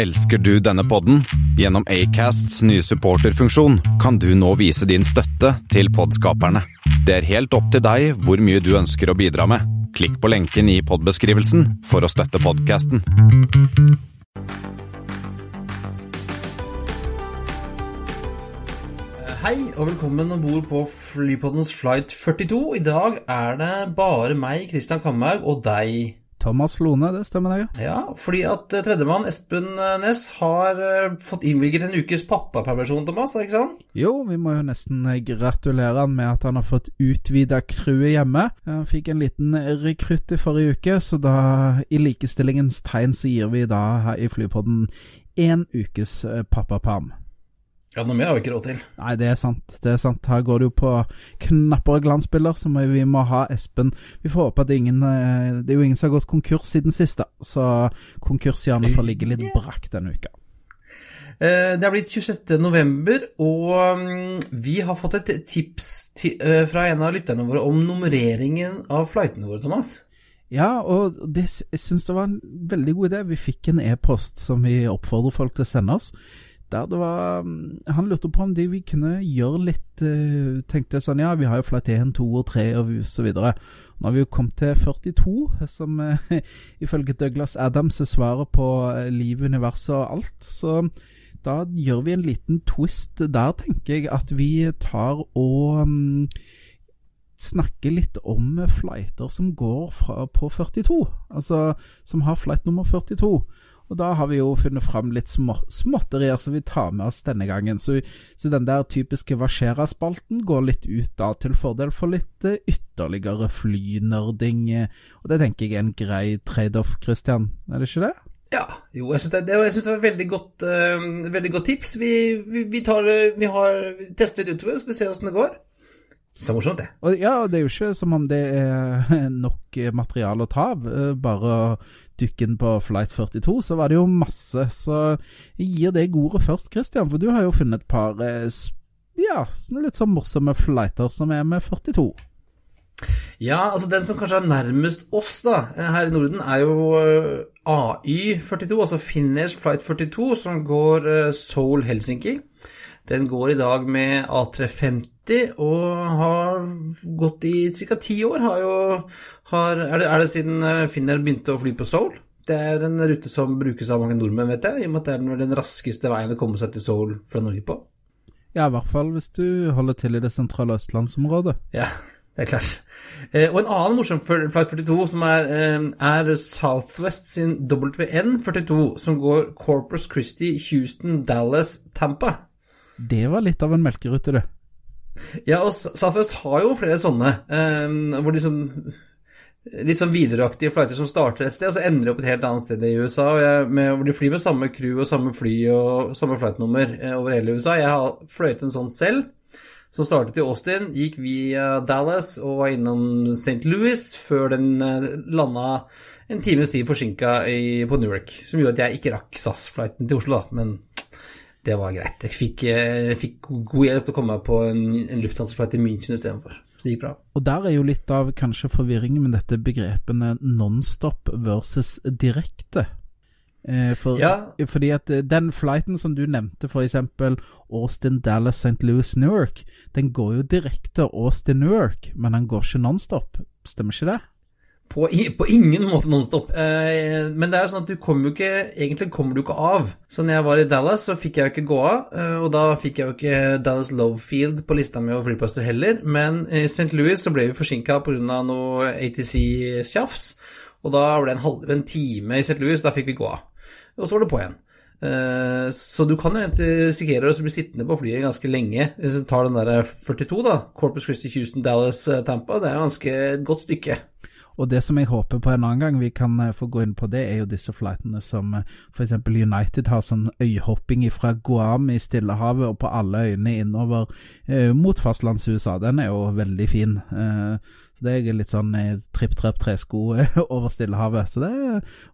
Elsker du denne podden? Gjennom Acasts nye supporterfunksjon kan du nå vise din støtte til podskaperne. Det er helt opp til deg hvor mye du ønsker å bidra med. Klikk på lenken i podbeskrivelsen for å støtte podkasten. Hei og velkommen om bord på Flypoddens flight 42. I dag er det bare meg, Christian Kamhaug, og deg. Thomas Lone, det stemmer det? Ja, fordi at eh, tredjemann, Espen eh, Næss, har eh, fått innvilget en ukes pappapermisjon, Thomas, ikke sant? Jo, vi må jo nesten gratulere han med at han har fått utvida crewet hjemme. Han fikk en liten rekrutt i forrige uke, så da, i likestillingens tegn, så gir vi da her i Flypodden én ukes pappaperm. Ja, noe mer har vi ikke råd til. Nei, det er sant. Det er sant. Her går det jo på knappere glansbilder, så vi må ha Espen. Vi får håpe at ingen Det er jo ingen som har gått konkurs siden sist, da. Så konkurshjørnet får ligge litt brakk denne uka. Det er blitt 26. november, og vi har fått et tips fra en av lytterne våre om nummereringen av flightene våre, Thomas. Ja, og det, jeg syns det var en veldig god idé. Vi fikk en e-post som vi oppfordrer folk til å sende oss der det var mm, Han lurte på om de vi kunne gjøre litt uh, Tenkte sånn, ja, vi har jo flight 1, 2 og 3 og så videre. Nå har vi jo kommet til 42, som uh, ifølge Douglas Adams er svaret på uh, liv, universet og alt. Så da gjør vi en liten twist der, tenker jeg, at vi tar og um, snakker litt om flighter som går fra, på 42. Altså som har flight nummer 42. Og da har vi jo funnet fram litt små, småtterier som vi tar med oss denne gangen. Så, så den der typiske Versera-spalten går litt ut da, til fordel for litt uh, ytterligere flynerding. Og det tenker jeg er en grei trade-off, Christian. Er det ikke det? Ja, jo, jeg syns det, det, var et veldig godt, uh, veldig godt tips. Vi, vi, vi, tar, vi har testet litt utover, så vi ser åssen det går. Så det er morsomt, det. Og, ja, det er jo ikke som om det er nok materiale å ta av. Eh, bare dykken på Flight 42, så var det jo masse. Så jeg gir deg ordet først, Christian, for du har jo funnet et par eh, ja, litt sånn morsomme flighter som er med 42. Ja, altså den som kanskje er nærmest oss da, eh, her i Norden, er jo AY42, altså Finnish Flight 42, som går Seoul-Helsinki. Den går i dag med A350 og har gått i ca. ti år. Jo, har, er, det, er, det, siden eh, Finner begynte å fly på Seoul? Det er en rute som brukes av mange nordmenn, vet jeg, i og med at det er den, den raskeste veien å komme seg til Seoul fra Norge på. Ja, i hvert fall hvis du holder til i det sentrale østlandsområdet. Ja, det er klart. Eh, og en annen morsom flight 42 som er, eh, er Southwest sin WN42, som går Corpus Christi, Houston, Dallas, Tampa. Det var litt av en melkerute, du. Ja, og Southwest har jo flere sånne, um, hvor liksom Litt sånn videreaktige flighter som starter et sted, og så ender de opp et helt annet sted i USA. Jeg, med, hvor de flyr med samme crew og samme fly og samme flightnummer eh, over hele USA. Jeg har fløyet en sånn selv, som startet i Austin, gikk via Dallas og var innom St. Louis før den uh, landa en times tid forsinka på Newark. Som gjorde at jeg ikke rakk SAS-flighten til Oslo, da. Men det var greit. Jeg fikk, jeg eh, fikk god hjelp til å komme meg på en, en lufthavnsflight i München istedenfor. Så det gikk bra. Og der er jo litt av kanskje forvirringen med dette begrepene nonstop versus direkte. Eh, for, ja. Fordi at eh, den flighten som du nevnte, f.eks. Austin, Dallas, St. Louis, Newark, den går jo direkte Austin, Newark, men den går ikke nonstop. Stemmer ikke det? På, på, ingen måte nonstop. Eh, men det er sånn at du kommer jo ikke Egentlig kommer du ikke av. Så når jeg var i Dallas, så fikk jeg jo ikke gå av. Eh, og da fikk jeg jo ikke Dallas Lovefield på lista mi over flyplasser heller. Men i St. Louis så ble vi forsinka pga. noe ATC-tjafs. Og da ble det en, halv, en time i St. Louis, da fikk vi gå av. Og så var det på igjen. Eh, så du kan jo risikere å bli sittende på flyet ganske lenge hvis du tar den der 42, da. Corpus Christi, Houston, Dallas, eh, Tampa. Det er jo ganske et godt stykke. Og det som jeg håper på en annen gang vi kan uh, få gå inn på, det er jo disse flightene som eh, f.eks. United har sånn øyhopping fra Guam i Stillehavet og på alle øyene innover eh, mot fastlands-USA. Den er jo veldig fin. Eh, Det er litt sånn tripp-trepp-tresko over Stillehavet. Så det,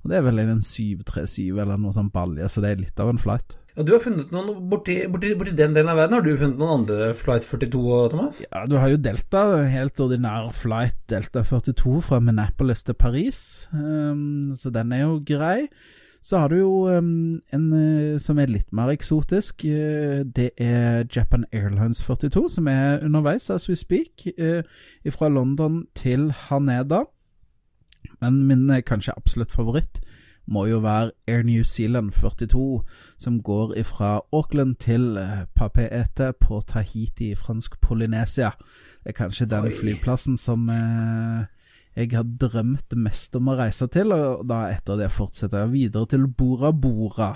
og det er vel en 737 eller noe sånn balje, så det er litt av en flight. Ja, Du har funnet noen borti, borti, borti, den delen av verden. Har du funnet noen andre Flight 42, Thomas? Ja, du har jo Delta. Helt ordinær flight Delta 42 fra Minneapolis til Paris. Um, så den er jo grei. Så har du jo um, en uh, som er litt mer eksotisk. Uh, det er Japan Airlines 42, som er underveis as we speak. Uh, fra London til Haneda. Men min kanskje absolutt favoritt må jo være Air New Zealand 42, som går fra Auckland til Papeete på Tahiti i fransk Polynesia. Det er kanskje den flyplassen som jeg har drømt mest om å reise til, og da etter det fortsetter jeg videre til Bora Bora.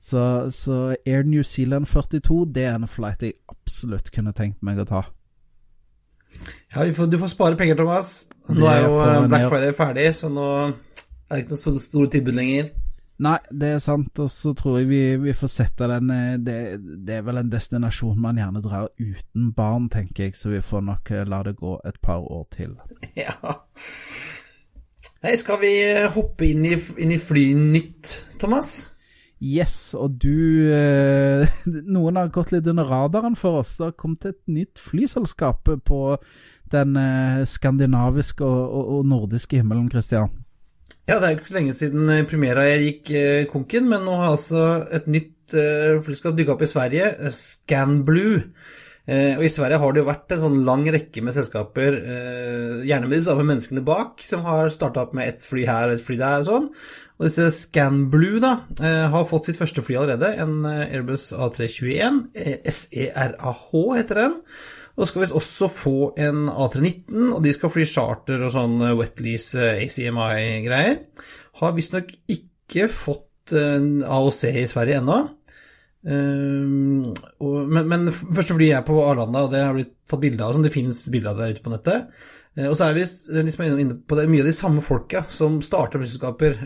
Så, så, Air New Zealand 42, det er en flight jeg absolutt kunne tenkt meg å ta. Ja, får, du får spare penger, Thomas. Nå er jo eh, Black Friday ferdig, så nå er det ikke noe store tilbud lenger. Nei, det er sant, og så tror jeg vi, vi får sette den eh, det, det, er vel en destinasjon man gjerne drar uten barn, tenker jeg, så vi får nok eh, la det gå et par år til. Ja. Nei, skal vi eh, hoppe inn i, inn i Flynytt, Thomas? Yes, og du Noen har gått litt under radaren for oss. Det har kommet et nytt flyselskap på den skandinaviske og nordiske himmelen, Christian. Ja, det er jo ikke så lenge siden eh, Primera gikk eh, konken, men nå har altså et nytt eh, flyskap dykka opp i Sverige, eh, Scanblue. Eh, og I Sverige har det jo vært en sånn lang rekke med selskaper, eh, gjerne med de samme menneskene bak, som har starta opp med ett fly her og ett fly der og sånn. Og disse Scanblue da, har fått sitt første fly allerede, en Airbus A321. SERAH heter den. Og så skal vi også få en A319, og de skal fly charter og sånn eh, wetlease eh, ACMI-greier. Har visstnok ikke fått en AOC i Sverige ennå. Men, men første fly er på Arlanda, og det har blitt tatt bilde av. Sånn. Det finnes bilder av det ute på nettet. Og så er vi liksom inne på det, mye av de samme folka som starter flyselskaper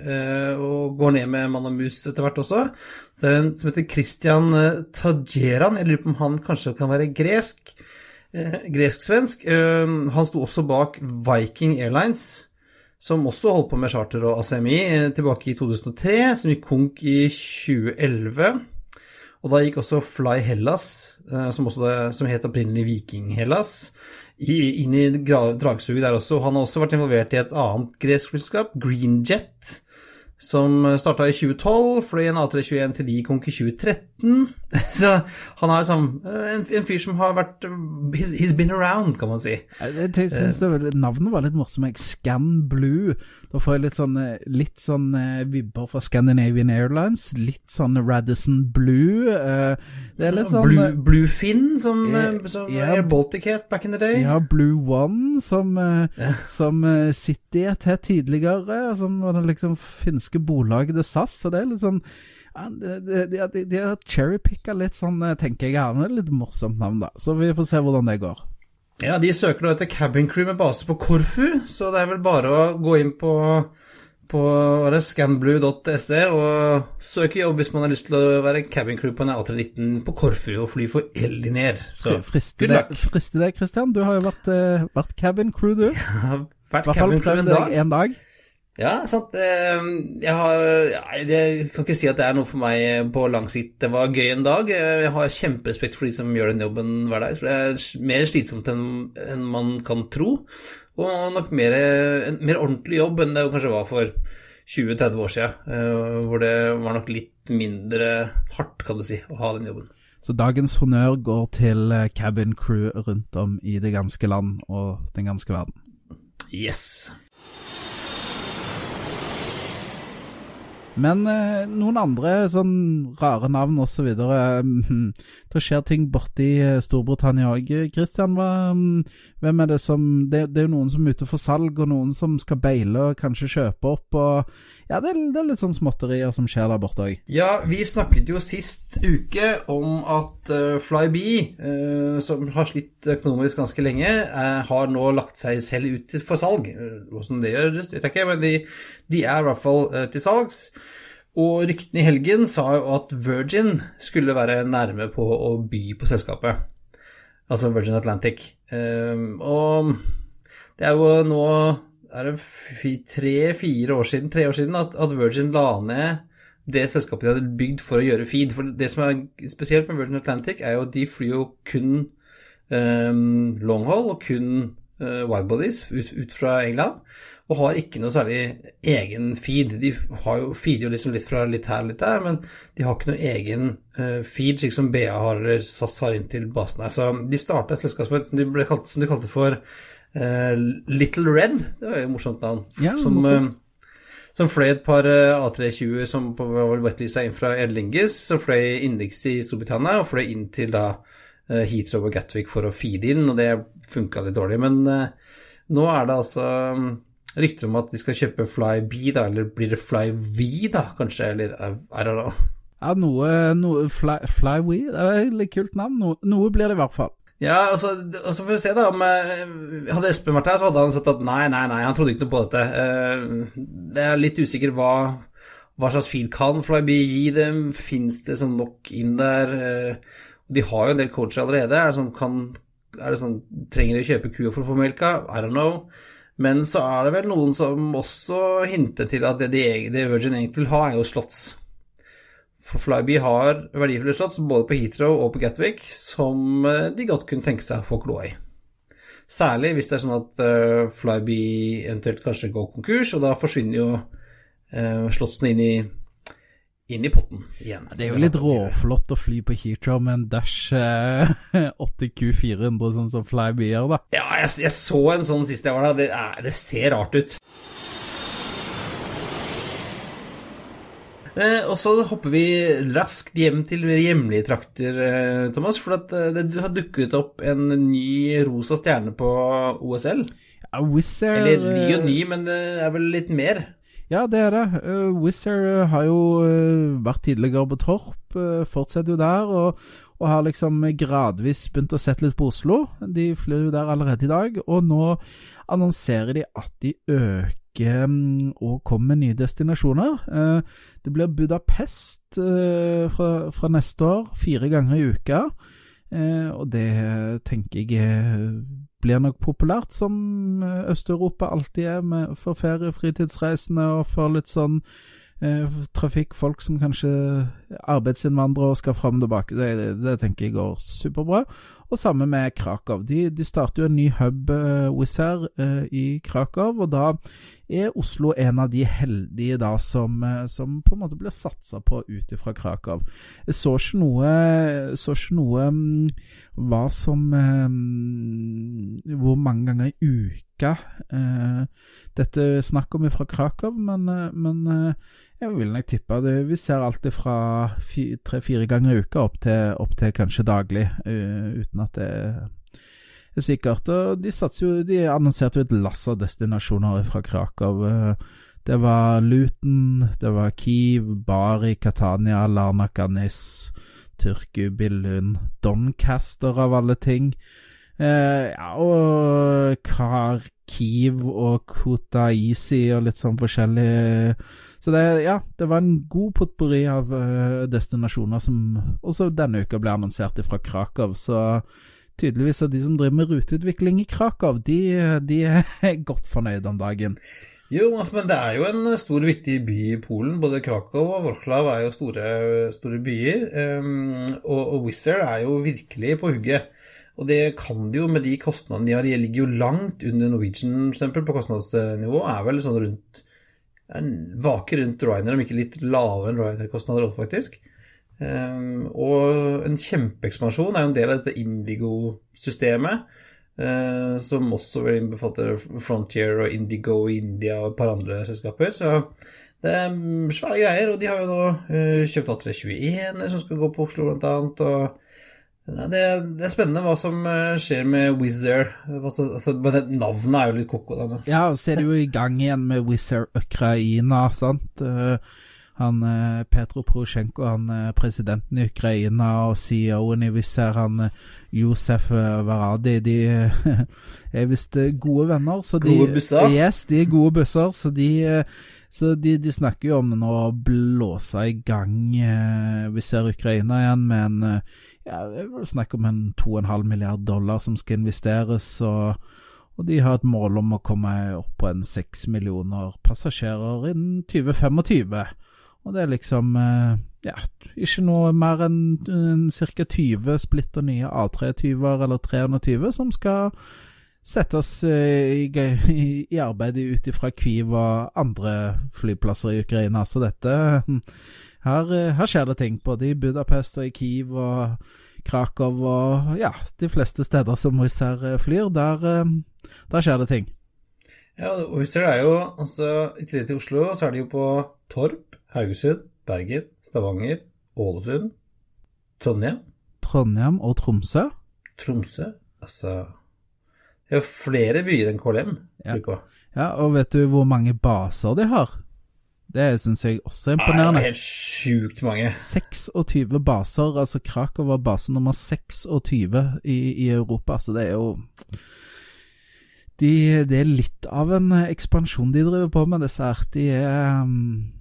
og går ned med mann og mus etter hvert også. Så det er en som heter Christian Tajeran. Jeg lurer på om han kanskje kan være gresk. Eh, gresk-svensk. Eh, han sto også bak Viking Airlines, som også holdt på med charter og ACMI eh, tilbake i 2003, som gikk konk i 2011. Og da gikk også Fly Hellas, som, også det, som het opprinnelig Viking Hellas, inn i dragsuget der også. Han har også vært involvert i et annet gresk flyselskap, Greenjet som starta i 2012, fløy en A321 til de konk i 2013. Så han er liksom en, en, fyr som har vært he's, he's been around, kan man si. Jeg, jeg synes det, Navnet var litt morsomt. Scan Blue. Da får jeg litt sånn, litt sånn uh, vibber fra Scandinavian Airlines. Litt sånn Radisson Blue. Det er litt sånn Blue, Finn som, som ja, Air Baltic het back in the day. Ja, Blue One, som, ja. som City het tidligere. Som var det liksom finske bolaget til SAS. Så det er litt sånn de, har cherrypicka litt sånn, tenker jeg. Ja, litt morsomt navn, da. Så vi får se hvordan det går. Ja, de søker nå etter cabin crew med base på Korfu, så det er vel bare å gå inn på, på scanblue.se og søke jobb hvis man har lyst til å være cabin crew på en A319 på Korfu og fly for Elinor. Så frister det, frister det, Christian? Du har jo vært, uh, vært cabin crew, du. Ja, vært cabin crew en dag. En dag. Ja, sant. Ehm, jeg, har, jeg kan ikke si at det er noe for meg på lang sikt. Det var gøy en dag. Jeg har kjemperespekt for de som gjør den jobben hver dag. For det er mer slitsomt enn man kan tro. Og nok mer, en mer ordentlig jobb enn det kanskje var for 20-30 år siden. Eh, hvor det var nok litt mindre hardt, kan du si, å ha den jobben. Så dagens honnør går til eh, cabin crew rundt om i det ganske land og den ganske verden. Yes. Men eh, noen andre sånn rare navn osv. Mm, det skjer ting borti eh, Storbritannia òg. Christian, hva, mm, hvem er det som det, det, er jo noen som er ute for salg, og noen som skal beile og kanskje kjøpe opp. og Ja, det, det er litt sånn småtterier som skjer der borte òg. Ja, vi snakket jo sist uke om at uh, Flybe, uh, som har slitt økonomisk ganske lenge, uh, har nå lagt seg selv ut for salg. Hvordan det gjøres, vet jeg ikke, men de, de er i hvert fall til salgs. Og ryktene i helgen sa jo at Virgin skulle være nærme på å by på selskapet. Altså Virgin Atlantic. Og det er jo nå er det tre-fire år siden, tre år siden at, at, Virgin la ned det selskapet de hadde bygd for å gjøre feed. For det som er spesielt med Virgin Atlantic, er jo at de flyr jo kun um, long haul og kun uh, widebodies ut, ut, fra England, og har ikke noe særlig egen feed. De har jo, feeder jo liksom litt fra litt her og litt der, men de har ikke noe egen uh, feed, slik som BA har eller SAS har inn til basen her. Så de starta et selskap som de, ble som de kalte for Little Red. Det var jo et morsomt navn. Ja, som, uh, som fløy et par A320 som på wetlisa inn fra Erlingis, som fløy innenriks i Storbritannia, og fløy inn til da Heathrow og Gatwick for å feede inn, og det funka litt dårlig. Men nå er det altså rykter om at de skal kjøpe Flyb, da, eller blir det Flyv, da, kanskje, eller er det know. Ja, noe, noe Fly, Flywe, det er et litt kult navn. Noe, noe, blir det i hvert fall. Ja, altså, altså får vi se, da. Om, hadde Espen vært her, så hadde han sagt at nei, nei, nei, han trodde ikke noe på dette. Eh, det er litt usikker hva, hva slags fil kan Flyby gi dem. Fins det sånn nok inn der? Eh, de har jo en del coacher allerede. Er det sånn, kan, er det sånn Trenger de å kjøpe kua for å få melka? I don't know. Men så er det vel noen som også hinter til at det, de, det Virgin egentlig vil ha, er jo slotts. For Flyby har verdifulle slotts både på Heathrow og på Gatwick som eh, de godt kunne tenke seg å få kloa i. Særlig hvis det er sånn at uh, Flyby eventuelt kanskje går konkurs, og da forsvinner jo uh, slottsene inn i inn i potten igjen. Det er jo litt råflott å fly på Heathrow med en Dash eh, 80Q400, sånn som Flyby gjør, da. Ja, jeg, jeg, så en sånn sist jeg var der. Det, det ser rart ut. Og så hopper vi raskt hjem til hjemlige trakter, eh, Thomas. For at, eh, det har dukket opp en ny rosa stjerne på OSL. Ja, Wizz Air Eller ny og ny, men det er vel litt mer? Ja, det er det. Wizz Air har jo vært tidligere på Torp, fortsetter jo der, og, og, har liksom gradvis begynt å sette litt på Oslo. De flyr jo der allerede i dag, og nå annonserer de at de øker um, og kom med nye destinasjoner. det blir Budapest fra, fra, neste år, fire ganger i uka. og det tenker jeg blir nok populært, som eh, Øst-Europa alltid er med, for ferie- fritidsreisende og for litt sånn eh, trafikk, folk som kanskje arbeidsinnvandrere skal fram og tilbake. Det, det, det, tenker jeg går superbra. Og samme med Krakow. De, de starter jo en ny hub, uh, Wizz Air, uh, i Krakow, og da er Oslo en av de heldige da som, uh, som på en måte blir satsa på ut fra Krakow. Jeg så ikke noe, så ikke noe um, hva som um, Hvor mange ganger i uka dette er snakk om fra Krakow, men, men jeg vil nok tippe det. Vi ser alltid fra tre-fire ganger i uka opp til, opp til kanskje daglig, uh, uten at det er sikkert. Og de, jo, de annonserte jo et lass av destinasjoner fra Krakow. Uh, det var Luton, det var Kiev, Bari, Catania, Larnakanis, Turku, Billund, Doncaster av alle ting. Uh, ja, og Kharkiv og Kotaisi og litt sånn forskjellig så det, ja, det var en god potpurri av uh, destinasjoner som også denne uka ble annonsert fra Krakow. Så tydeligvis er de som driver med ruteutvikling i Krakow, de, de er godt fornøyd om dagen. Jo, altså, men det er jo en stor, viktig by i Polen. Både Krakow og Wroclaw er jo store, store byer. Um, og, og Wizz er jo virkelig på hugget. Og det kan de jo med de kostnadene de har. De ligger jo langt under Norwegian, for på kostnadsnivå. Er vel sånn rundt vaker rundt Ryanair, om ikke litt lavere enn Ryanair-kostnader også, faktisk. Um, og en kjempeekspansjon er jo en del av dette Indigo-systemet, uh, som også vil innbefatte Frontier og Indigo India og et par andre selskaper. Så det er svære greier, og de har jo nå uh, kjøpt A321 som skal gå på Oslo, blant annet. og det, det, er spennende hva som eh, skjer med Wizz Air. Altså, altså, navnet er jo litt koko. Da, men. Ja, så er det jo i gang igjen med Wizz Air Ukraina, sant. Uh, han uh, Petro Porosjenko, han presidenten i Ukraina og CEO-en i Wizz Air, han Josef Varadi, de er visst gode venner. Så gode busser? Yes, de er gode busser. Så de så de, de, snakker jo om nå å blåse i gang eh, Vi ser Ukraina igjen med en ja, det er snakk om en 2,5 milliard dollar som skal investeres, og, og, de har et mål om å komme opp på en 6 millioner passasjerer innen 2025. Og det er liksom eh, ja, ikke noe mer enn en ca. 20 splitter nye A320-er eller 320 som skal settes i, i, i arbeid ut ifra Kyiv og andre flyplasser i Ukraina. Så dette her, her, skjer det ting, både i Budapest og i Kiev og Krakow og ja, de fleste steder som Wizz Air flyr. Der, der skjer det ting. Ja, Wizz Air er jo altså I tillegg til Oslo, så er de jo på Torp, Haugesund, Bergen, Stavanger, Ålesund, Trondheim. Trondheim og Tromsø. Tromsø. Altså Det er jo flere byer enn KLM. Ja. ja, og vet du hvor mange baser de har? Det syns jeg også er imponerende. Nei, Det er helt sjukt mange. 26 baser. Altså Krakow var base nummer 26 i, i Europa, så det er jo de, Det er litt av en ekspansjon de driver på med, disse her. De er um,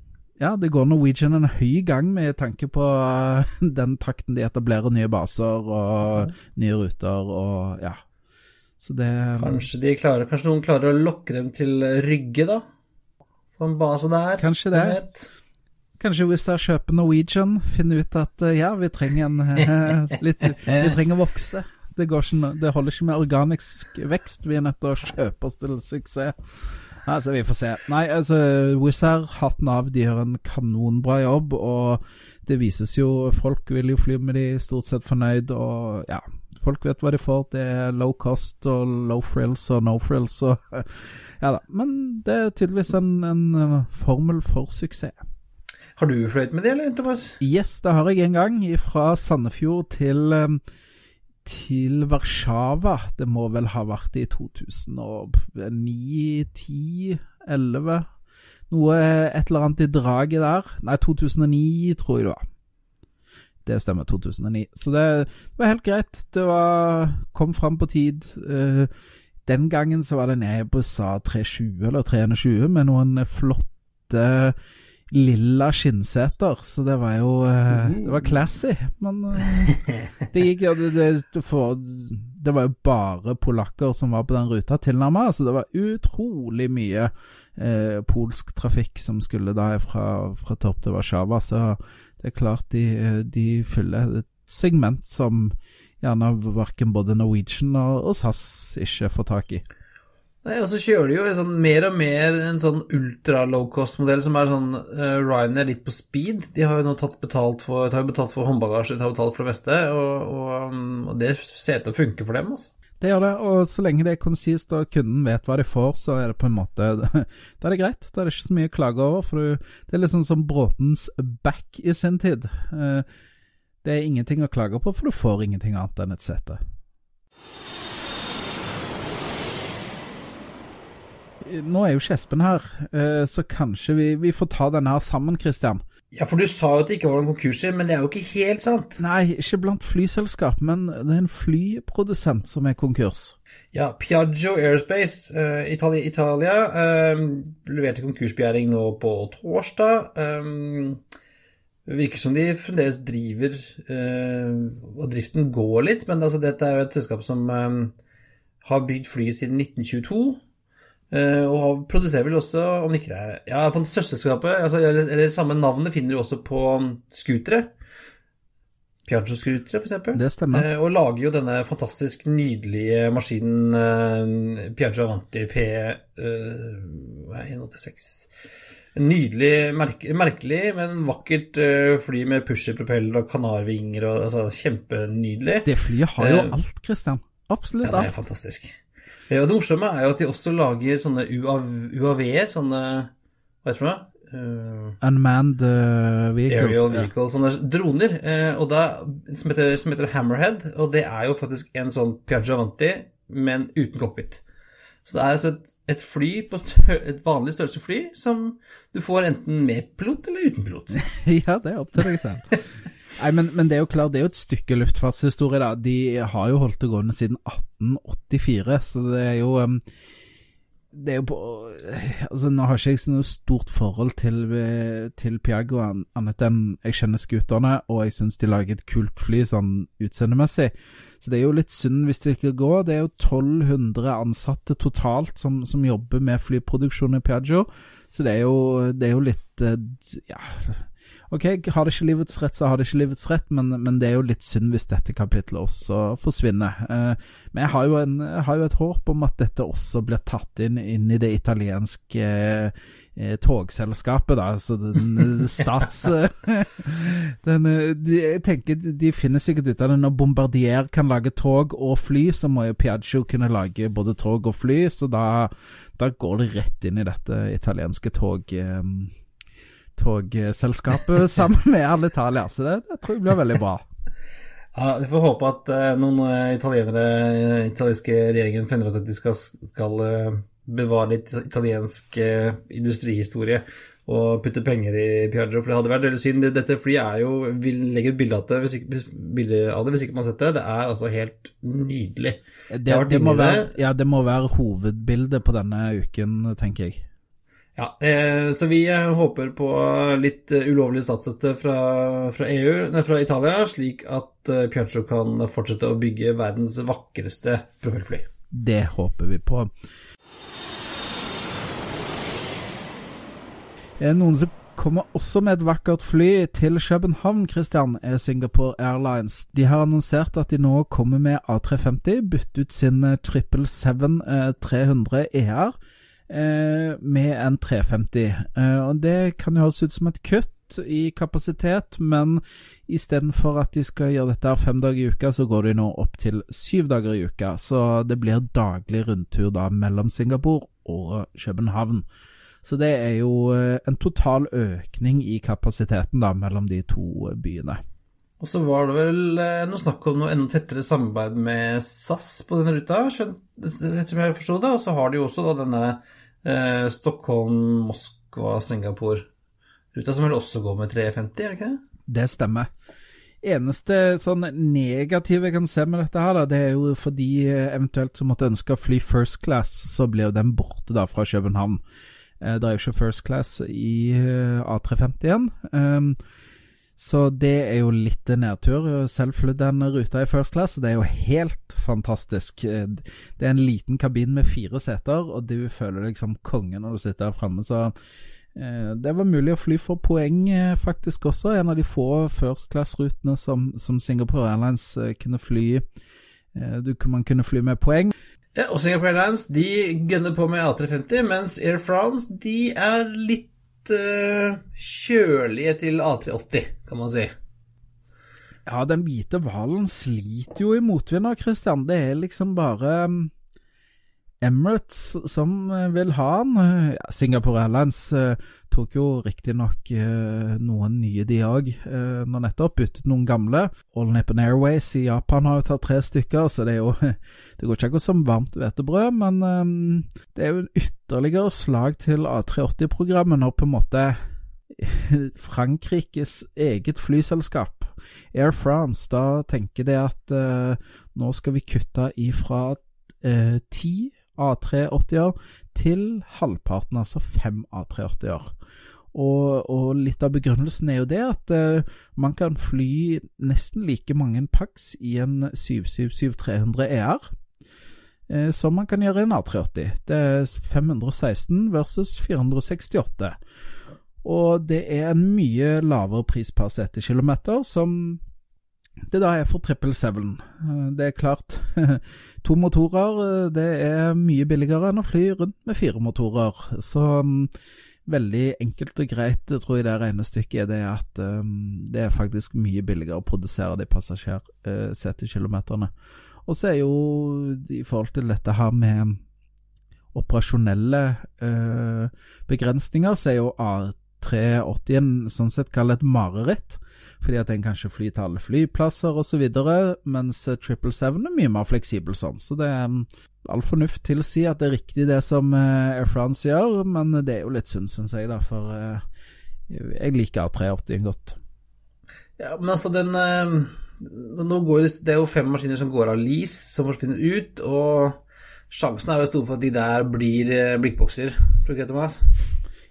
ja, det går Norwegian en høy gang med tanke på uh, den takten de etablerer nye baser og nye ruter og ja. Så det Kanskje, de klarer, kanskje noen klarer å lokke dem til Rygge, da? Få en base der? Kanskje det. Kanskje hvis jeg kjøper Norwegian, finner ut at uh, ja, vi trenger en uh, litt Vi trenger å vokse. Det, ikke, det holder ikke med organisk vekst. Vi er nødt til å kjøpe oss til suksess. Altså, vi får se. Nei, altså, Wizz Air, hatten av. De gjør en kanonbra jobb, og det vises jo Folk vil jo fly med de, stort sett fornøyd, og ja. Folk vet hva de får. Det er low cost og low frills og no frills og Ja da. Men det er tydeligvis en, en uh, formel for suksess. Har du fløyet med det, eller, Thomas? Yes, det har jeg en gang. Fra Sandefjord til um, til Warszawa. Det må vel ha vært i 2009, 10, 11 Noe Et eller annet i draget der. Nei, 2009 tror jeg det var. Det stemmer, 2009. Så det, det var helt greit. Det var Kom fram på tid. Uh, den gangen så var det en Airbus A320 eller 320 med noen flotte lilla skinnseter, så det var jo uh, Det var classy. Men uh, det gikk jo det, det, det, var jo bare polakker som var på den ruta tilnærma, så det var utrolig mye uh, polsk trafikk som skulle da fra, fra Torp til Warszawa. Så det er klart de, de fyller et segment som gjerne verken både Norwegian og, og SAS ikke får tak i. Nei, og så kjører de jo sånn, mer og mer en sånn ultra low cost-modell som er sånn uh, Ryanair litt på speed. De har jo nå tatt betalt for, tar betalt for håndbagasje, tar betalt for det meste, og, og, um, og det ser ut til å funke for dem, altså. Det gjør det, og så lenge det er konsist og kunden vet hva de får, så er det på en måte Da er det greit. Da er det ikke så mye å klage over. For det er litt sånn som Bråtens back i sin tid. Uh, det er ingenting å klage på, for du får ingenting annet enn et sete. nå er jo ikke Espen her, eh, så kanskje vi, vi får ta denne her sammen, Christian. Ja, for du sa jo at det ikke var noen konkurser, men det er jo ikke helt sant. Nei, ikke blant flyselskap, men det er en flyprodusent som er konkurs. Ja, Piaggio Airspace, uh, Italia, Italia uh, leverte konkursbegjæring nå på torsdag. Um, det virker som de fremdeles driver uh, Og driften går litt, men altså, dette er jo et selskap som um, har bygd fly siden 1922. Uh, og produserer vel også, om ikke det er Ja, søsterskapet, altså, eller, eller, samme navnet, finner du også på um, scootere. Piaggio-scootere, f.eks. Det stemmer. Uh, og lager jo denne fantastisk nydelige maskinen uh, Piaggio Avanti P uh, 186. En nydelig, merke, merkelig, men vakkert fly med pusherpropeller og kanarvinger og altså, Kjempenydelig. Det flyet har jo alt, Christian. Absolutt alt. Ja, det er fantastisk. Ja, det morsomme er jo at de også lager sånne UAV-er, sånne Hva heter det? Uh, Unmanned uh, vehicles. Aerial vehicles, ja. sånne droner. Uh, og da, som, heter, som, heter, Hammerhead, og det er jo faktisk en sånn Piaggio Avanti, men uten cockpit. Så det er altså et, et fly på et vanlig størrelse fly som du får enten med pilot eller uten pilot. ja, det er opp til deg selv. Nei, men, men, det er jo klart, det er jo et stykke luftfartshistorie, da. De har jo holdt det gående siden 1884, så det er jo um, det er jo på Altså, nå har ikke jeg noe stort forhold til, til Piago, annet enn jeg kjenner scooterne, og jeg syns de lager et kult fly sånn utseendemessig. Så det er jo litt synd hvis det ikke går. Det er jo 1200 ansatte totalt som, som jobber med flyproduksjon i Piaggio, så det er jo, det er jo litt eh, Ja Ok, har det ikke livets rett, så har det ikke livets rett, men, men det er jo litt synd hvis dette kapitlet også forsvinner. Eh, men jeg har, jo en, jeg har jo et håp om at dette også blir tatt inn, inn i det italienske eh, togselskapet, da. Altså den stats... den, de, jeg tenker de finner sikkert ut av det. Når Bombardier kan lage tog og fly, så må jo Piaggio kunne lage både tog og fly. Så da, da går det rett inn i dette italienske tog... Eh, togselskapet sammen med Alitalia. Så det, det, tror jeg blir veldig bra. Ja, Vi får håpe at uh, noen uh, italienere, uh, italienske regjeringen finner ut at de skal, skal bevare litt italiensk industrihistorie og putte penger i Piaggio, for det hadde vært veldig synd. Dette flyet er jo Vi legger bilde av det hvis ikke, av det hvis ikke man har sett det. Det er altså helt nydelig. Det, det må være, ja, det må være hovedbildet på denne uken, tenker jeg. Ja, eh, så vi eh, håper på litt eh, ulovlig statsstøtte fra, fra, EU, nei, fra Italia, slik at eh, Piaggio kan fortsette å bygge verdens vakreste propellfly. Det håper vi på. Noen som kommer også med et vakkert fly til København, Christian, er Singapore Airlines. De har annonsert at de nå kommer med A350, bytte ut sin 777 300 ER med en 350. Eh, og Det kan jo høres ut som et kutt i kapasitet, men istedenfor at de skal gjøre dette fem dager i uka, så går de nå opp til syv dager i uka. Så det blir daglig rundtur da mellom Singapore og København. Så det er jo eh, en total økning i kapasiteten da mellom de to byene. Og så var det vel eh, noe snakk om noe enda tettere samarbeid med SAS på denne ruta, etter som jeg forsto det. Og så har de jo også da denne eh, Stockholm, Moskva, Singapore-ruta, som vel også går med 350, er det ikke det? Det stemmer. Eneste sånn negative jeg kan se med dette, her da, det er jo for de eh, eventuelt som måtte ønske å fly first class, så blir jo den borte da fra København. Eh, det er jo ikke first class i eh, A350 igjen. Um, så det er jo litt nedtur. Selv fløy den ruta i first class, og det er jo helt fantastisk. Det er en liten kabin med fire seter, og du føler deg som konge når du sitter der framme. Så eh, det var mulig å fly for poeng eh, faktisk også. En av de få first class-rutene som, som, Singapore Airlines eh, kunne fly eh, du, Man kunne fly med poeng. Ja, og Singapore Airlines de gønner på med A350, mens Air France de er litt uh, kjølige til A380, kan man si. Ja, den hvite hvalen sliter jo i motvind, Christian. Det er liksom bare um, Emirates som eh, vil ha den. Ja, Singapore Airlines uh, tok jo riktignok uh, noen nye, de òg, uh, nå nettopp. Byttet noen gamle. All Nippon Airways i Japan har jo tatt tre stykker, så det er jo Det går ikke akkurat som varmt hvetebrød, men det er jo en ytterligere slag til A380-programmet når på en måte Frankrikes eget flyselskap, Air France, da tenker det at nå skal vi kutte ifra ti A380-er til halvparten, altså fem A380-er. Og, og, litt av begrunnelsen er jo det at uh, man kan fly nesten like mange Pax i en 777-300 ER uh, som man kan gjøre i en A380. Det er 516 versus 468. Og det er en mye lavere pris per setekilometer, som det da er for 777. Eh, det er klart, to motorer eh, det er mye billigere enn å fly rundt med fire motorer. Så um, veldig enkelt og greit tror jeg det regnestykket er det at det er faktisk mye billigere å produsere de passasjersetekilometerne. Og så er jo i forhold til dette her med operasjonelle begrensninger, så er jo A380 en sånn sett kalt et mareritt fordi at en kanskje flyr til alle flyplasser osv., mens 777 er mye mer fleksibel sånn. Så det er um, all fornuft tilsier at det er riktig det som uh, Air France gjør, men det er jo litt synd, syns jeg, da, for uh, jeg liker A380 godt. Ja, men altså den går det, er jo fem maskiner som går av lease, som forsvinner ut, og sjansen er vel stor for at de der blir blikkbokser, tror du ikke det, Thomas?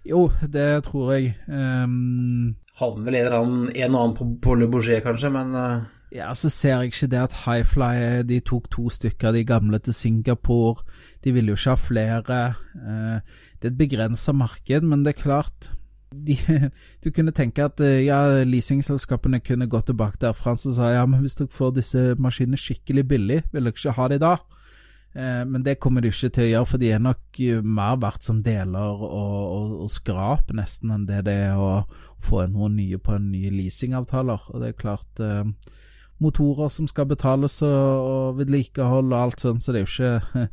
Jo, det tror jeg. Um, havner vel en annen, en og annen på, på Le Bourget, kanskje, men uh... Ja, så ser jeg ikke det at Highfly de tok to stykker av de gamle til Singapore. De ville jo ikke ha flere. Uh, det er et begrensa marked, men det er klart de, du kunne tenke at eh, ja, leasingselskapene kunne gått tilbake der. Frans sa ja, men hvis dere får disse maskinene skikkelig billig, vil dere ikke ha de da? Eh, men det kommer de ikke til å gjøre, for de er nok eh, mer verdt som deler og, og, og skrap nesten enn det det er å få noe nye på en nye leasingavtaler. Og det er klart eh, Motorer som skal betales og, og vedlikehold og alt sånt, så det er jo ikke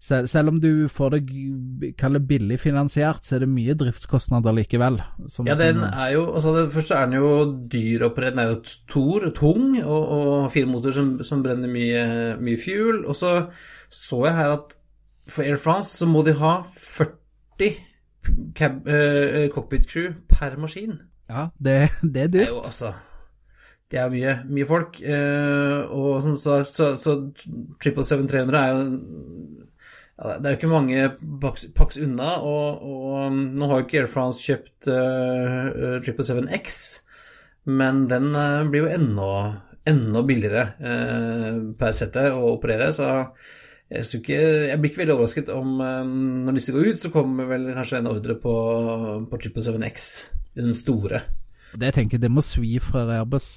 selv, selv, om du får det kall billig finansiert, så er det mye driftskostnader likevel. Som, ja, den er jo altså det, Først er den jo dyr å. Den er jo tor, tung og, og fire motorer som, som, brenner mye, mye fuel. Og så så jeg her at for Air France så må de ha 40 cab, uh, cockpit crew per maskin. Ja, det, det er dyrt. Det er jo altså det er mye, mye folk. Uh, og som så, så, så 777-300 er jo ja, Det er jo ikke mange paks, paks unna, og, og, um, nå har jo ikke Air France kjøpt uh, 777X, men den uh, blir jo enda, enda billigere uh, per sette å operere, så jeg, ikke, jeg, blir ikke veldig overrasket om um, når disse går ut, så kommer vel kanskje en ordre på, på 777X, den store. Det jeg tenker, det må svi fra Airbus.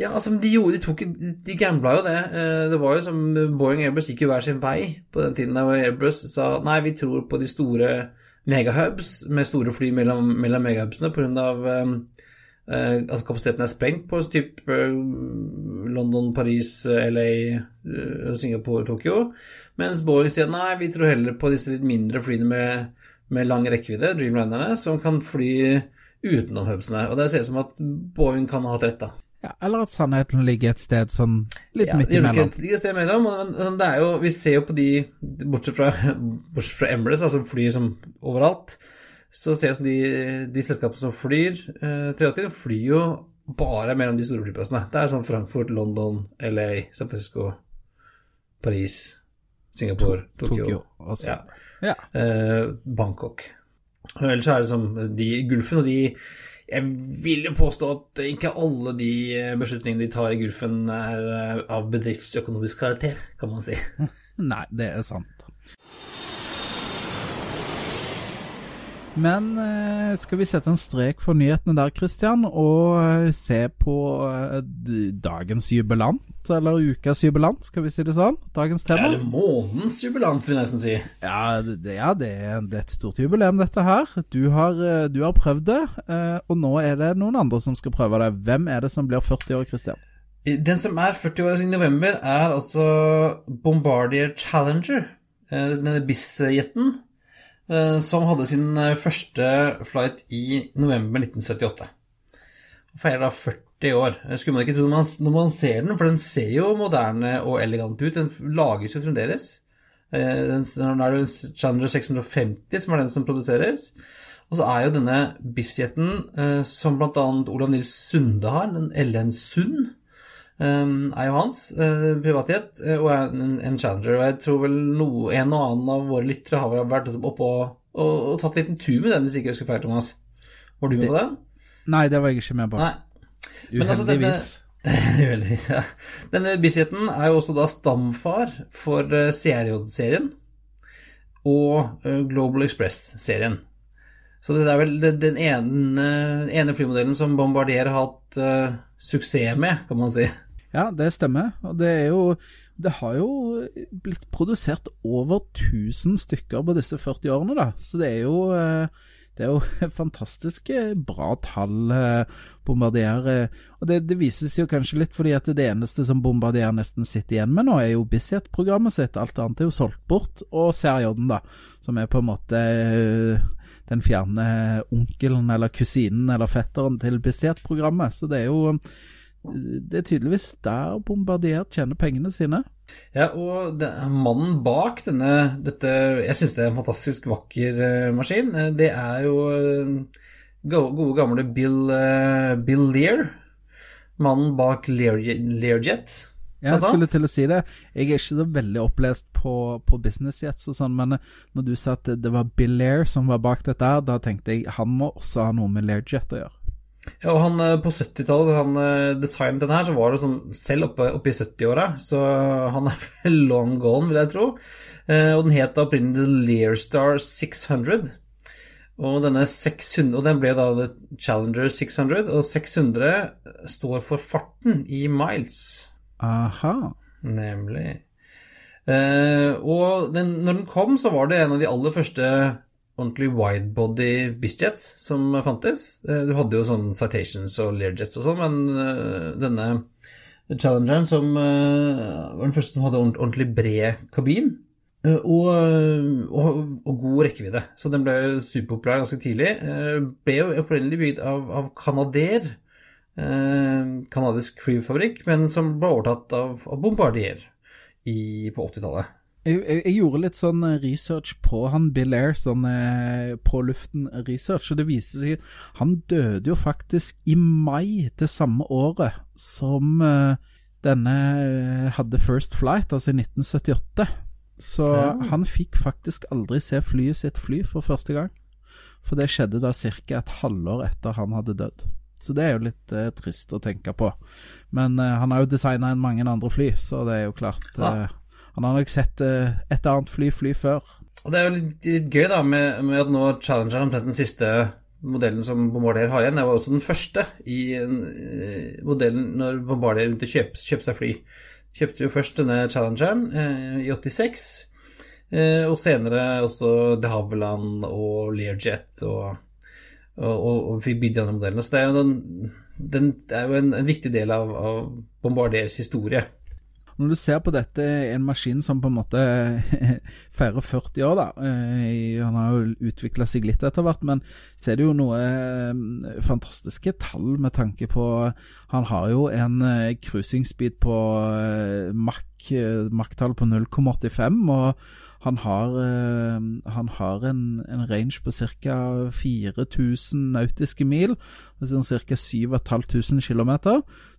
Ja, altså, de gjorde, de tok De gambla jo det. Eh, det var jo som Boeing Airbus gikk jo hver sin vei på den tiden da Airbus sa nei, vi tror på de store megahubs med store fly mellom, mellom megahubsene pga. Um, uh, at kapasiteten er sprengt på typ London, Paris, LA, Singapore, Tokyo. Mens Boeing sier nei, vi tror heller på disse litt mindre flyene med, med lang rekkevidde, Dreamlinerne, som kan fly utenom hubsene. Og det ser ut som at Boeing kan ha hatt rett, da. Ja, eller at sannheten ligger et sted sånn litt ja, midt imellom. Ja, ligger et sted imellom, men det er jo Vi ser jo på de, bortsett fra, bortsett fra Emirates, altså flyr som overalt, så ser vi som de, de selskapene som flyr eh, 380, flyr jo bare mellom de store flyplassene. Det er sånn Frankfurt, London, LA, San Francisco, Paris, Singapore, Tokyo, Tokyo altså. ja. Ja. Eh, Bangkok. Ellers er det som de Gulfen, og de Jeg vil jo påstå at ikke alle de beslutningene de tar i Gulfen, er eh, av bedriftsøkonomisk karakter, kan man si. Nei, det er sant. Men eh, skal vi sette en strek for nyhetene der, Christian, og eh, se på eh, dagens jubilant, eller ukas jubilant, skal vi si det sånn? Dagens tema? Eller månedens jubilant, vil jeg nesten si. Ja, det, ja det, det, er, et stort jubileum, dette her. Du har, du har prøvd det, og nå er det noen andre som skal prøve det. Hvem er det som blir 40 år, Christian? Den som er 40 år i november, er altså Bombardier Challenger. Denne BIS-jeten Eh, som hadde sin eh, første flight i november 1978. Og feirer da 40 år. Skulle man ikke tro når man ser den, for den ser jo moderne og elegant ut. Den lages jo fremdeles. Den, den er det Chandler 650 som er den som produseres. Og så er jo denne Bisleten, som bl.a. Olav Nils Sunde har, den LN Sund, Ehm, er jo hans uh, privatjet uh, og en, en, Challenger. Og jeg tror vel noe, en og annen av våre lyttere har vært oppe og, og, og, tatt en liten tur med den, hvis ikke jeg husker feil, Thomas. Var du med det, på den? Nei, det var jeg ikke med på. Nei. Uheldigvis. Uheldigvis, ja. Denne Bisleten er jo også da stamfar for uh, CRJ-serien og Global Express-serien. Så det er vel den ene, ene flymodellen som Bombardier har hatt suksess med, kan man si. Ja, det stemmer. Og det er jo Det har jo blitt produsert over 1000 stykker på disse 40 årene, da. Så det er jo eh, jo fantastisk bra tall eh, Bombardier. Eh, og det, det, vises jo kanskje litt fordi at det eneste som Bombardier nesten sitter igjen med nå, er jo Bislett-programmet sitt. Alt annet er jo solgt bort. Og CRJ-en, da, som er på en måte den fjerne onkelen eller kusinen eller fetteren til Bislett-programmet. Så det er jo det er tydeligvis der Bombardier tjener pengene sine. Ja, og det, mannen bak denne dette Jeg syns det er en fantastisk vakker uh, maskin. Eh, det er jo uh, gode, gamle Bill, uh, Bill Lear. Mannen bak Learjet. Jeg skulle til å si det. Jeg er ikke så veldig opplest på, på business jets og sånn, men når du sa at det, det var Bill Lear som var bak dette, da tenkte jeg han må også ha noe med Learjet å gjøre. Ja, og han eh, På 70-tallet, da han eh, designet den her, så var det sånn selv oppe, oppe i 70-åra. Så han er vel long gone, vil jeg tro. Eh, og den het opprinnelig Learstar 600. Og denne 600, og den ble da Challenger 600, og 600 står for farten i miles. Aha. Nemlig. Og den, når den kom, så var det en av de aller første ordentlig widebody bizjets som fantes. Eh, du hadde jo sånn Citations og Learjets og sånn, men eh, denne Challengeren som eh, var den første som hadde ordentlig bred kabin. Og, og, og, god rekkevidde. Så den ble superpopulær ganske tidlig. Ble jo opprinnelig bygd av, av Canadair, kanadisk flyfabrikk, men som ble overtatt av, av Bombardier i, på 80-tallet. Jeg, jeg, jeg, gjorde litt sånn research på han Bill Air, sånn eh, på luften-research, og det viste seg at han døde jo faktisk i mai det samme året som eh, denne hadde First Flight, altså i 1978. Så ja. han fikk faktisk aldri se flyet sitt fly for første gang. For det skjedde da ca. et halvår etter han hadde dødd. Så det er jo litt eh, trist å tenke på. Men eh, han har jo designa mange andre fly, så det er jo klart ja. Eh, Han har nok sett eh, et annet fly fly før. Og det er jo litt, gøy da med, med, at nå Challenger er omtrent den siste modellen som Bombardier har igjen. Det var også den første i uh, modellen når Bombardier begynte å kjøpe, kjøpe seg fly kjøpte jo først denne Challengeren eh, i 86. Eh, og senere også De Havilland og Learjet og, og, og, og fikk bygd de andre modellene. Så det er jo, den, den, er jo en, en, viktig del av, av Bombardiers historie. Når du ser på dette, en maskin som på en måte feirer 40 år, da. Eh, han har jo utvikla seg litt etter hvert, men så er det jo noe eh, fantastiske tall med tanke på Han har jo en eh, cruising speed på Mach-tall på 0,85. og han har, øh, han har en, en, range på ca. 4000 nautiske mil, altså ca. 7500 km.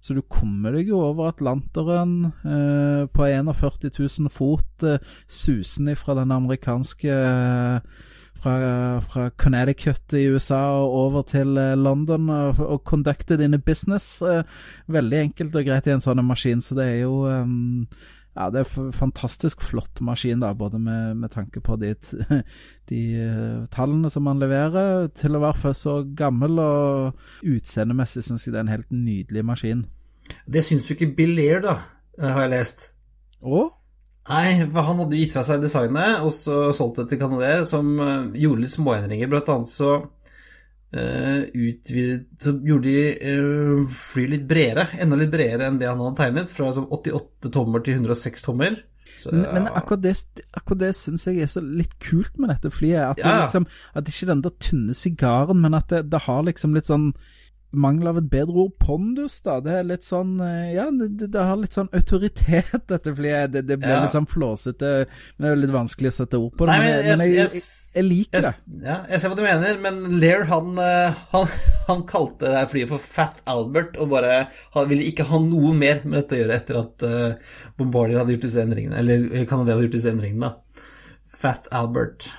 Så du kommer deg jo over Atlanteren øh, på 41 000 fot, øh, susende fra den amerikanske fra, fra, Connecticut i USA og over til London og, og conducte dine business. Veldig enkelt og greit i en sånn maskin, så det er jo um, ja, det er en fantastisk flott maskin, da, både med, med tanke på de, de uh, tallene som man leverer, til å være så gammel, og utseendemessig syns jeg det er en helt nydelig maskin. Det syns jo ikke Bill Lear, da, eh, har jeg lest. Å? Nei, for han hadde gitt fra seg designet, og så solgt det til Canadair, som uh, gjorde litt småendringer. Blant annet så utvidet, så gjorde de uh, flyet litt bredere, enda litt bredere enn det han hadde tegnet, fra altså, 88 tommer til 106 tommer. Så, men, men, akkurat det, akkurat det syns jeg er så litt kult med dette flyet. At, ja. det, liksom, at ikke den der tynne sigaren, men at det, det har liksom litt sånn mangel av et bedre ord, pondus, da. Det er litt sånn eh, Ja, det, det har litt sånn autoritet, dette flyet. Det, det blir ja. litt sånn flåsete. Men det er litt vanskelig å sette ord på det. Nei, men, jeg, men jeg, jeg, jeg, liker det. Ja, jeg ser hva du mener, men Lair, han, eh, han, han kalte det flyet for Fat Albert, og bare han ville ikke ha noe mer med dette å gjøre etter at uh, Bombardier hadde gjort disse endringene, eller Canada hadde gjort disse endringene, da. Fat Albert.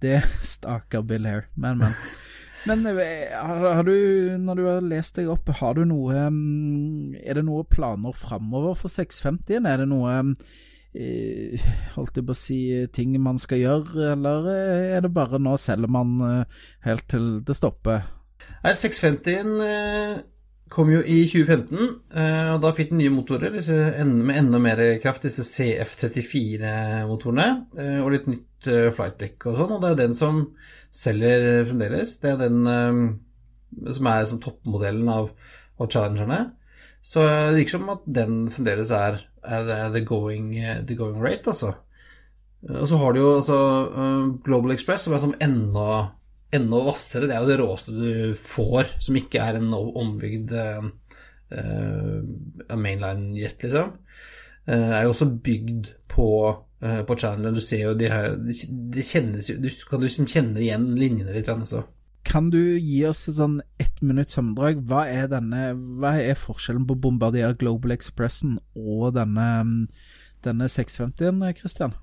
Det stakkar Bill Hair, men, men. Men eh, har, har, du, når du har lest deg opp, har du noe Er det noen planer framover for 650-en? Er det noe eh, holdt jeg på å si, ting man skal gjøre, eller eh, er det bare nå selger man helt til det stopper? Nei, 650-en kom jo i 2015, og da fikk den nye motorer med enda mer kraft, disse CF34-motorene, og litt nytt flightdekk og sånn, og det er den som selger fremdeles. Det er den som er som toppmodellen av, av challengerne. Så det virker som at den fremdeles er, er the, going, the, going, rate, altså. Og så har du jo altså Global Express, som er som enda, enda hvassere. Det er jo det råeste du får, som ikke er en ombygd uh, mainline jet, liksom. Uh, er jo også bygd på uh, på Chandler. Du ser jo de her De, kjennes jo Du kan liksom kjenne igjen linjene litt også. Kan du gi oss et sånn ett minutts sammendrag? Hva er denne Hva er forskjellen på Bombardier Global Expressen og denne, denne 650-en, Christian?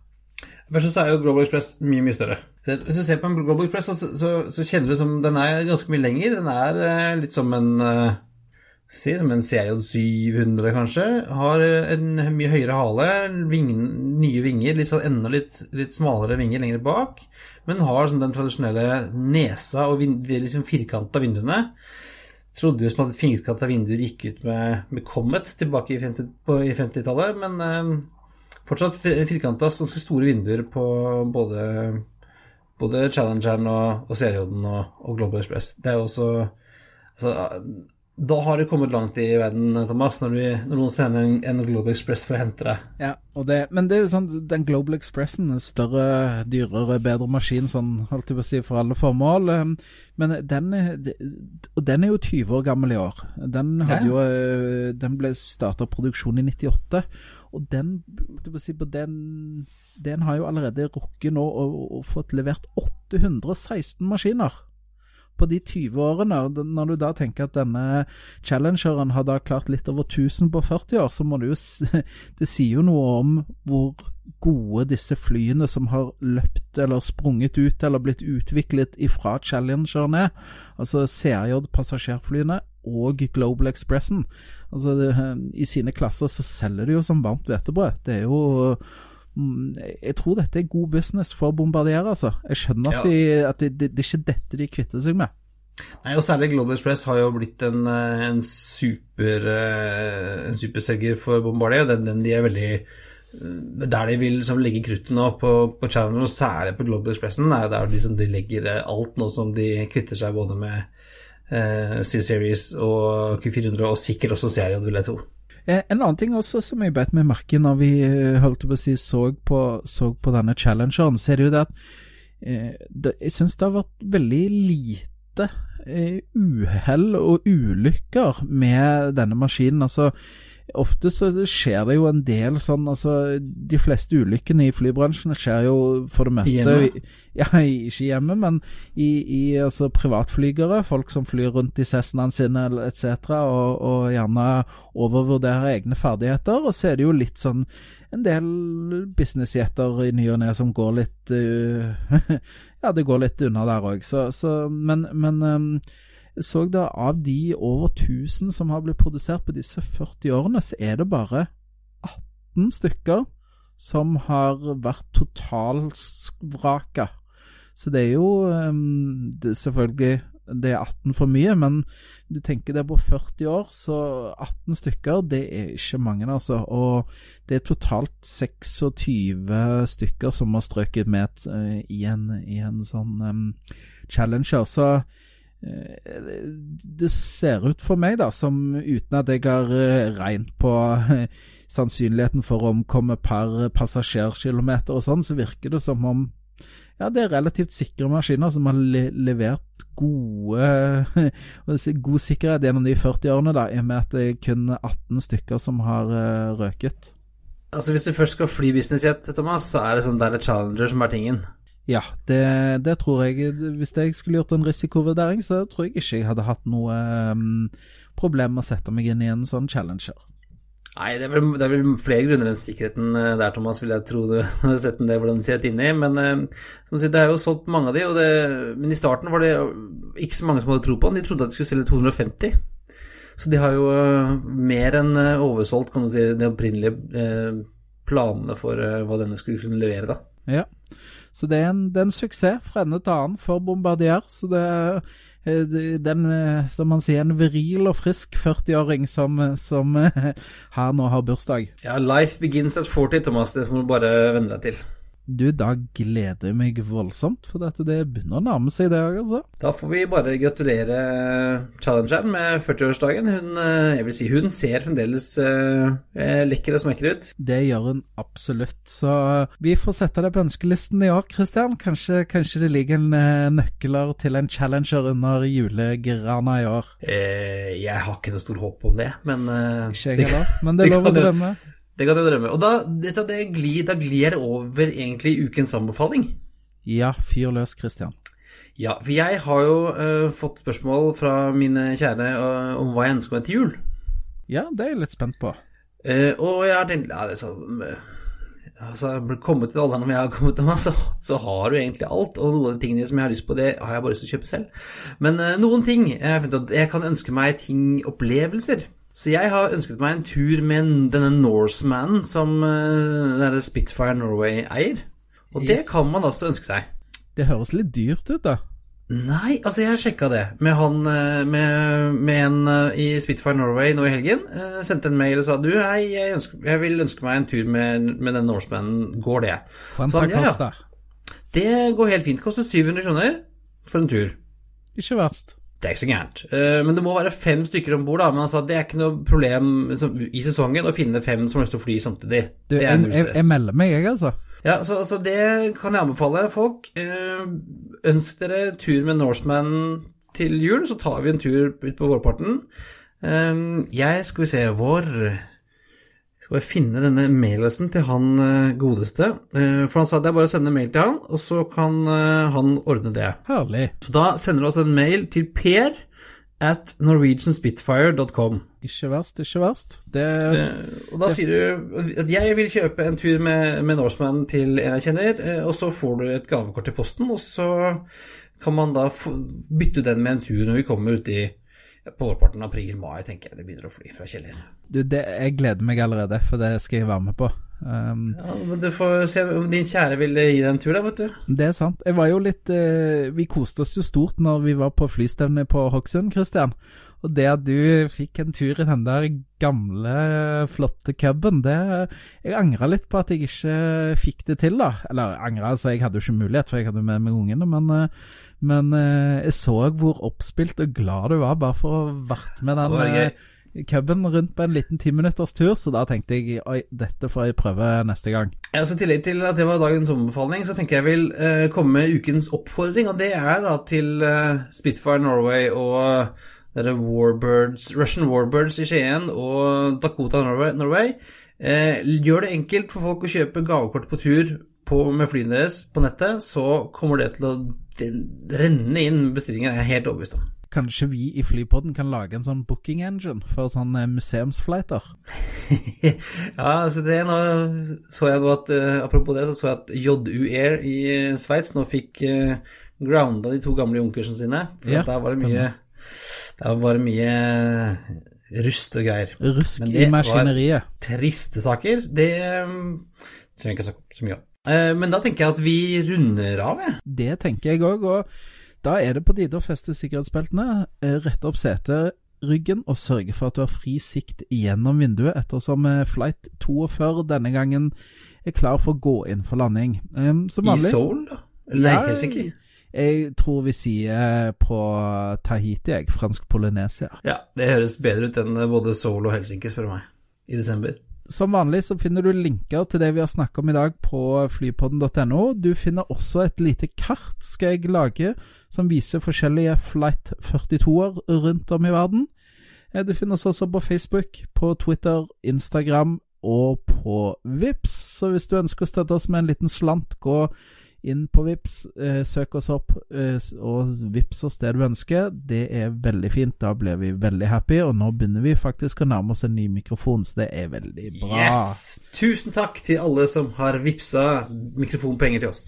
Først så er jo Global Express mye mye større. Hvis du ser på en Global Press, så, så, så kjenner du som Den er ganske mye lenger. Den er eh, litt som en eh, Si som en CJ 700, kanskje. Har en mye høyere hale, ving, nye vinger, litt sånn enda litt, litt, smalere vinger lenger bak. Men har sånn den tradisjonelle nesa og de liksom firkanta vinduene. Trodde jo som at firkanta vinduer gikk ut med, med Comet tilbake i 50-tallet, 50 men eh, fortsatt firkanta, ganske store vinduer på både, både Challengeren og, og CJ-en og, og, Global Express. Det er jo også altså, da har du kommet langt i verden, Thomas, når, du, når noen sender en, en, Global Express for å hente deg. Ja, det, men det er jo sånn, den Global Expressen større, dyrere, bedre maskin, sånn holdt jeg på å si, for alle formål. Ehm, men den, og den er jo 20 år gammel i år. Den, ja. jo, eh, den ble starta produksjon i 98. Og den, si, den, den har jo allerede rukket nå og, fått levert 816 maskiner på de 20 årene, når du da tenker at denne challengeren har da klart litt over 1000 på 40 år, så må du jo Det sier jo noe om hvor gode disse flyene som har løpt eller sprunget ut eller blitt utviklet ifra challengeren er. Altså CRJ-passasjerflyene og Global Expressen. Altså det, I sine klasser så selger de jo som varmt hvetebrød. Det er jo mm, jeg tror dette er god business for Bombardier, altså. Jeg skjønner at, ja. de, at det de, det er ikke dette de kvitter seg med. Nei, og særlig Global Express har jo blitt en, eh, en, super, eh, en superselger for Bombardier. Den, den de er veldig eh, Der de vil liksom, legge kruttet nå på, på Challenger, og særlig på Global Expressen, er jo der liksom, de legger alt nå som de kvitter seg både med eh, C-Series og Q400, og sikkert også serien vil jeg tro. En annen ting også som jeg bet meg merke når vi holdt på å si så på, så på denne challengeren, så er det jo det at eh, jeg syns det har vært veldig lite Eh, uhell og ulykker med denne maskinen. Altså, ofte så skjer det jo en del sånn altså De fleste ulykkene i flybransjen skjer jo for det meste hjemme. Ja, ikke hjemme, men i, i altså, privatflygere. Folk som flyr rundt i Cessnaen sine etc. Og, og gjerne overvurderer egne ferdigheter. Og så er det jo litt sånn en del businessjeter i ny og ne som går litt uh, Ja, det går litt unna der òg. Men, men um, så da av de over 1000 som har blitt produsert på disse 40 årene, så er det bare 18 stykker som har vært totalvraka. Så det er jo um, det er selvfølgelig det er 18 for mye, men du tenker det er på 40 år, så 18 stykker, det er ikke mange, altså. Og det er totalt 26 stykker som har strøket med uh, i, en, i, en, sånn um, challenger. Så det ser ut for meg, da, som uten at jeg har uh, regnet på sannsynligheten for å omkomme per passasjerkilometer og sånn, så virker det som om ja, det er relativt sikre maskiner som har le levert gode, god sikkerhet gjennom de 40 årene, da, i og med at det er kun 18 stykker som har røket. Altså Hvis du først skal fly businessjet, Thomas, så er det sånn der Challenger som er tingen? Ja, det, det, tror jeg. Hvis jeg skulle gjort en risikovurdering, så tror jeg ikke jeg hadde hatt noe um, problem med å sette meg inn i en sånn Challenger. Nei, det er, vel, det er, vel, flere grunner enn sikkerheten eh, der, Thomas, vil jeg tro du har sett det hvordan du det inni. Men uh, som sier, det er jo solgt mange av de, det, men i starten var det ikke så mange som hadde tro på den. De trodde at de skulle selge 250. Så de har jo uh, mer enn uh, oversolgt, kan du si, de opprinnelige planene for hva denne skulle kunne levere, da. Ja, så det er en, det er en suksess fra ende til annen for Bombardier. Så det er Eh, den, eh, som man sier, en viril og frisk 40-åring som, eh, som her nå har bursdag. Ja, life begins at 40, Thomas. Det får du bare venne deg til. Du, da gleder jeg meg voldsomt, for dette det begynner å nærme seg i dag, altså. Da får vi bare gratulere challengeren med 40-årsdagen. Hun, eh, jeg vil si hun ser fremdeles uh, lekker og smekker ut. Det gjør hun absolutt. Så vi får sette det på ønskelisten i år, Christian. Kanskje, kanskje det ligger en nøkler til en challenger under julegrana i år. Eh, jeg har ikke noe stort håp om det, men uh, Ikke jeg heller, men det er lov å drømme. Det kan jeg drømme. Og da, dette, det glir, da glir jeg over egentlig ukens anbefaling. Ja, fyr løs, Christian. Ja, for jeg har jo uh, fått spørsmål fra mine kjære uh, om hva jeg ønsker meg til jul. Ja, det er jeg litt spent på. Uh, og jeg har tenkt ja, det er sånn, altså, kommet til alderen når jeg har kommet til meg, så, så, har du egentlig alt. Og noen av de tingene som jeg har lyst på, det har jeg bare lyst til å kjøpe selv. Men noen ting jeg, jeg kan ønske meg ting, opplevelser. Så jeg har ønsket meg en tur med denne Norseman som uh, Spitfire Norway eier. Og yes. det kan man også ønske seg. Det høres litt dyrt ut, da. Nei, altså jeg sjekka det med han eh, med, med en eh, i Spitfire Norway nå i helgen. Eh, sendte en mail og sa du, hei, jeg, ønsker, jeg vil ønske meg en tur med, med den Norsemanen. Går det? Hva ja, ja. Det går helt fint. Koster 700 kroner for en tur. Ikke verst. Det er ikke så gærent. Uh, men det må være fem stykker om bord. Men han sa det er ikke noe problem i sesongen å finne fem som har lyst til å fly samtidig. Du, det er null stress. Jeg, jeg melder meg, jeg, altså. Ja, så, så, det kan jeg anbefale folk. Eh, ønsk dere tur med Norseman til jul, så tar vi en tur ut på vårparten. Eh, jeg skal vi se hvor skal jeg finne denne mailadressen til han eh, godeste. For han sa det er bare å sende mail til han, og så kan han ordne det. Herlig. Så da sender du oss en mail til Per at norwegianspitfire.com. Ikke verst, ikke verst. Det, eh, og da det, sier du at jeg vil kjøpe en tur med, med Norseman til en jeg kjenner, eh, og så får du et gavekort til posten, og så kan man da bytte den med en tur når vi kommer ut i på vårparten april-mai, tenker jeg det begynner å fly fra Kjeller. Du, det, jeg gleder meg allerede, for det skal jeg være med på. Um, ja, men Du får se om din kjære vil gi deg en tur, da, vet du. Det er sant. Jeg var jo litt uh, Vi koste oss jo stort når vi var på flystevne på Hokksund, Christian. Og det at du fikk en tur i den der gamle, flotte cuben, det Jeg angra litt på at jeg ikke fikk det til, da. Eller angra, altså jeg hadde jo ikke mulighet, for jeg hadde med meg ungene, men, eh, men eh, jeg så hvor oppspilt og glad du var bare for å ha vært med den cuben rundt på en liten timinutters tur, så da tenkte jeg oi, dette får jeg prøve neste gang. Ja, så I tillegg til at det var dagens ombefaling, så tenker jeg vil eh, komme med ukens oppfordring. Og det er da til uh, Spitfire Norway og dere Warbirds, Russian Warbirds i Skien og Dakota Norway. Norway. Eh, gjør det enkelt for folk å kjøpe gavekort på tur på, med flyene deres på nettet, så kommer det til å renne inn bestillinger, jeg er helt overbevist om. Kanskje vi i Flypodden kan lage en sånn booking engine for sånne museumsflighter? ja, altså det nå så jeg nå at uh, Apropos det, så så jeg at JU Air i Sveits nå fikk uh, grounda de to gamle junkersene sine. For ja, der var det mye der var mye rust og greier. Rusk i maskineriet. Men det var triste saker. Det trenger jeg ikke snakke så mye om. Uh, men da tenker jeg at vi runder av, jeg. Det tenker jeg òg. Og da er det på tide å feste sikkerhetsbeltene, uh, rette opp seteryggen og sørge for at du har fri sikt gjennom vinduet, ettersom uh, flight 42 denne gangen er klar for å gå inn for landing. Um, I Seoul, da? Ja, Helsinki? Jeg tror vi sier på Tahiti, jeg. Fransk Polynesia. Ja, det høres bedre ut enn både Seoul og Helsinki, spør du meg, i desember. Som vanlig så finner du linker til det vi har snakket om i dag på flypodden.no. Du finner også et lite kart skal jeg lage som viser forskjellige Flight 42-er rundt om i verden. Eh, du finner oss også på Facebook, på Twitter, Instagram og på Vips. Så hvis du ønsker å støtte oss med en liten slant, gå inn på Vips, eh, søk oss opp eh, og vips oss det du ønsker. Det er veldig fint. Da blir vi veldig happy. Og nå begynner vi faktisk å nærme oss en ny mikrofon, så det er veldig bra. Yes! Tusen takk til alle som har vippsa mikrofonpenger til oss.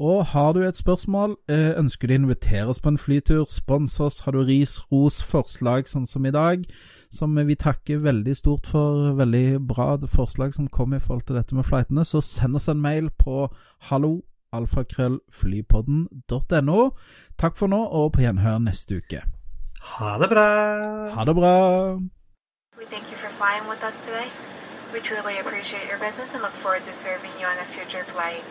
Og har du et spørsmål, eh, ønsker du å invitere oss på en flytur, spons oss, har du ris, ros, forslag sånn som i dag, som vi takker veldig stort for veldig bra forslag som kom i forhold til dette med flightene, så send oss en mail på hallo alfakrøllflypodden.no. Takk for nå, og på gjenhør neste uke. Ha det bra. Ha det bra. We thank you for flying with us today. We truly appreciate your business and look forward to serving you on a future flight.